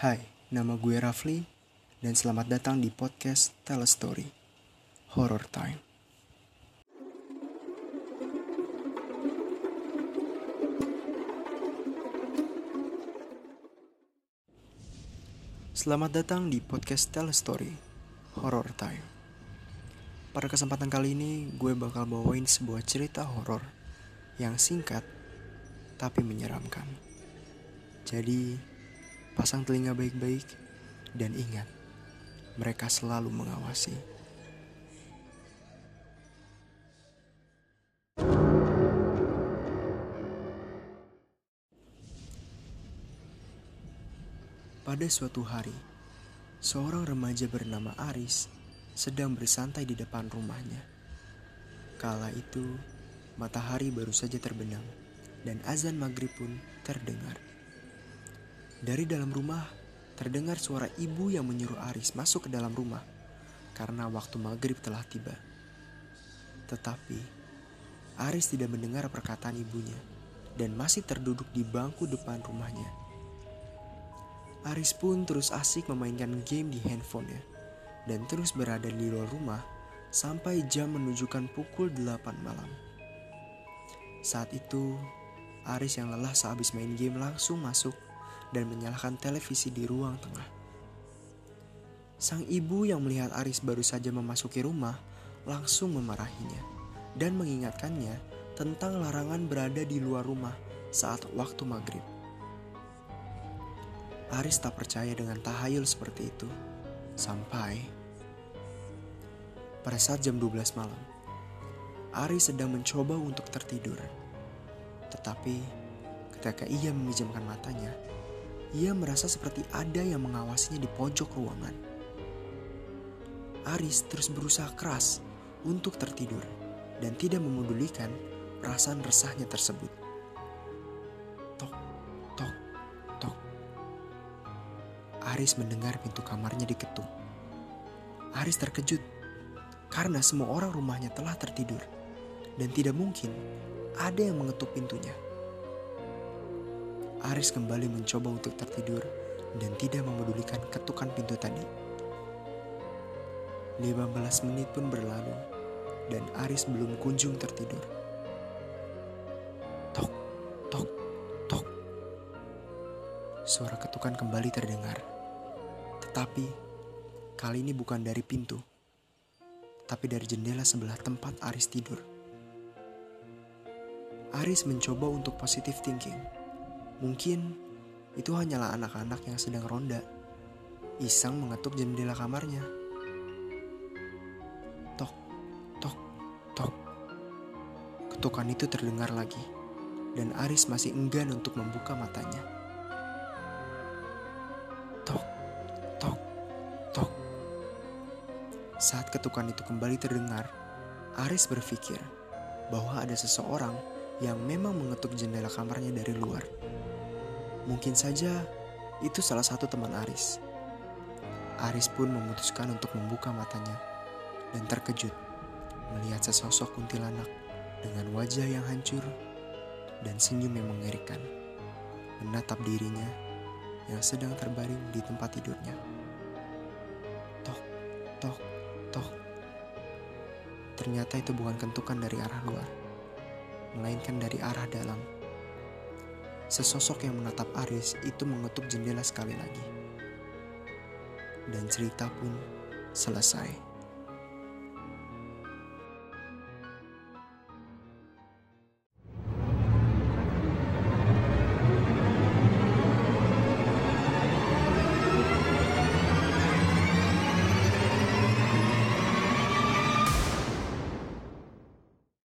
Hai, nama gue Rafli dan selamat datang di podcast Tell a Story Horror Time. Selamat datang di podcast Tell a Story Horror Time. Pada kesempatan kali ini, gue bakal bawain sebuah cerita horor yang singkat tapi menyeramkan. Jadi, pasang telinga baik-baik dan ingat, mereka selalu mengawasi. Pada suatu hari, seorang remaja bernama Aris sedang bersantai di depan rumahnya. Kala itu, matahari baru saja terbenam dan azan maghrib pun terdengar. Dari dalam rumah, terdengar suara ibu yang menyuruh Aris masuk ke dalam rumah karena waktu maghrib telah tiba. Tetapi, Aris tidak mendengar perkataan ibunya dan masih terduduk di bangku depan rumahnya. Aris pun terus asik memainkan game di handphonenya dan terus berada di luar rumah sampai jam menunjukkan pukul 8 malam. Saat itu, Aris yang lelah sehabis main game langsung masuk dan menyalakan televisi di ruang tengah. Sang ibu yang melihat Aris baru saja memasuki rumah langsung memarahinya dan mengingatkannya tentang larangan berada di luar rumah saat waktu maghrib. Aris tak percaya dengan tahayul seperti itu. Sampai pada saat jam 12 malam, Aris sedang mencoba untuk tertidur. Tetapi ketika ia memejamkan matanya, ia merasa seperti ada yang mengawasinya di pojok ruangan. Aris terus berusaha keras untuk tertidur dan tidak memedulikan perasaan resahnya tersebut. Aris mendengar pintu kamarnya diketuk. Aris terkejut karena semua orang rumahnya telah tertidur dan tidak mungkin ada yang mengetuk pintunya. Aris kembali mencoba untuk tertidur dan tidak memedulikan ketukan pintu tadi. 15 menit pun berlalu dan Aris belum kunjung tertidur. Tok, tok, tok. Suara ketukan kembali terdengar. Tetapi kali ini bukan dari pintu, tapi dari jendela sebelah tempat Aris tidur. Aris mencoba untuk positive thinking. Mungkin itu hanyalah anak-anak yang sedang ronda. Iseng mengetuk jendela kamarnya. Tok, tok, tok. Ketukan itu terdengar lagi, dan Aris masih enggan untuk membuka matanya. Saat ketukan itu kembali terdengar, Aris berpikir bahwa ada seseorang yang memang mengetuk jendela kamarnya dari luar. Mungkin saja itu salah satu teman Aris. Aris pun memutuskan untuk membuka matanya dan terkejut melihat sesosok kuntilanak dengan wajah yang hancur dan senyum yang mengerikan menatap dirinya yang sedang terbaring di tempat tidurnya. Tok, tok, Toh, ternyata itu bukan kentukan dari arah luar, melainkan dari arah dalam. Sesosok yang menatap Aris itu mengetuk jendela sekali lagi. Dan cerita pun selesai.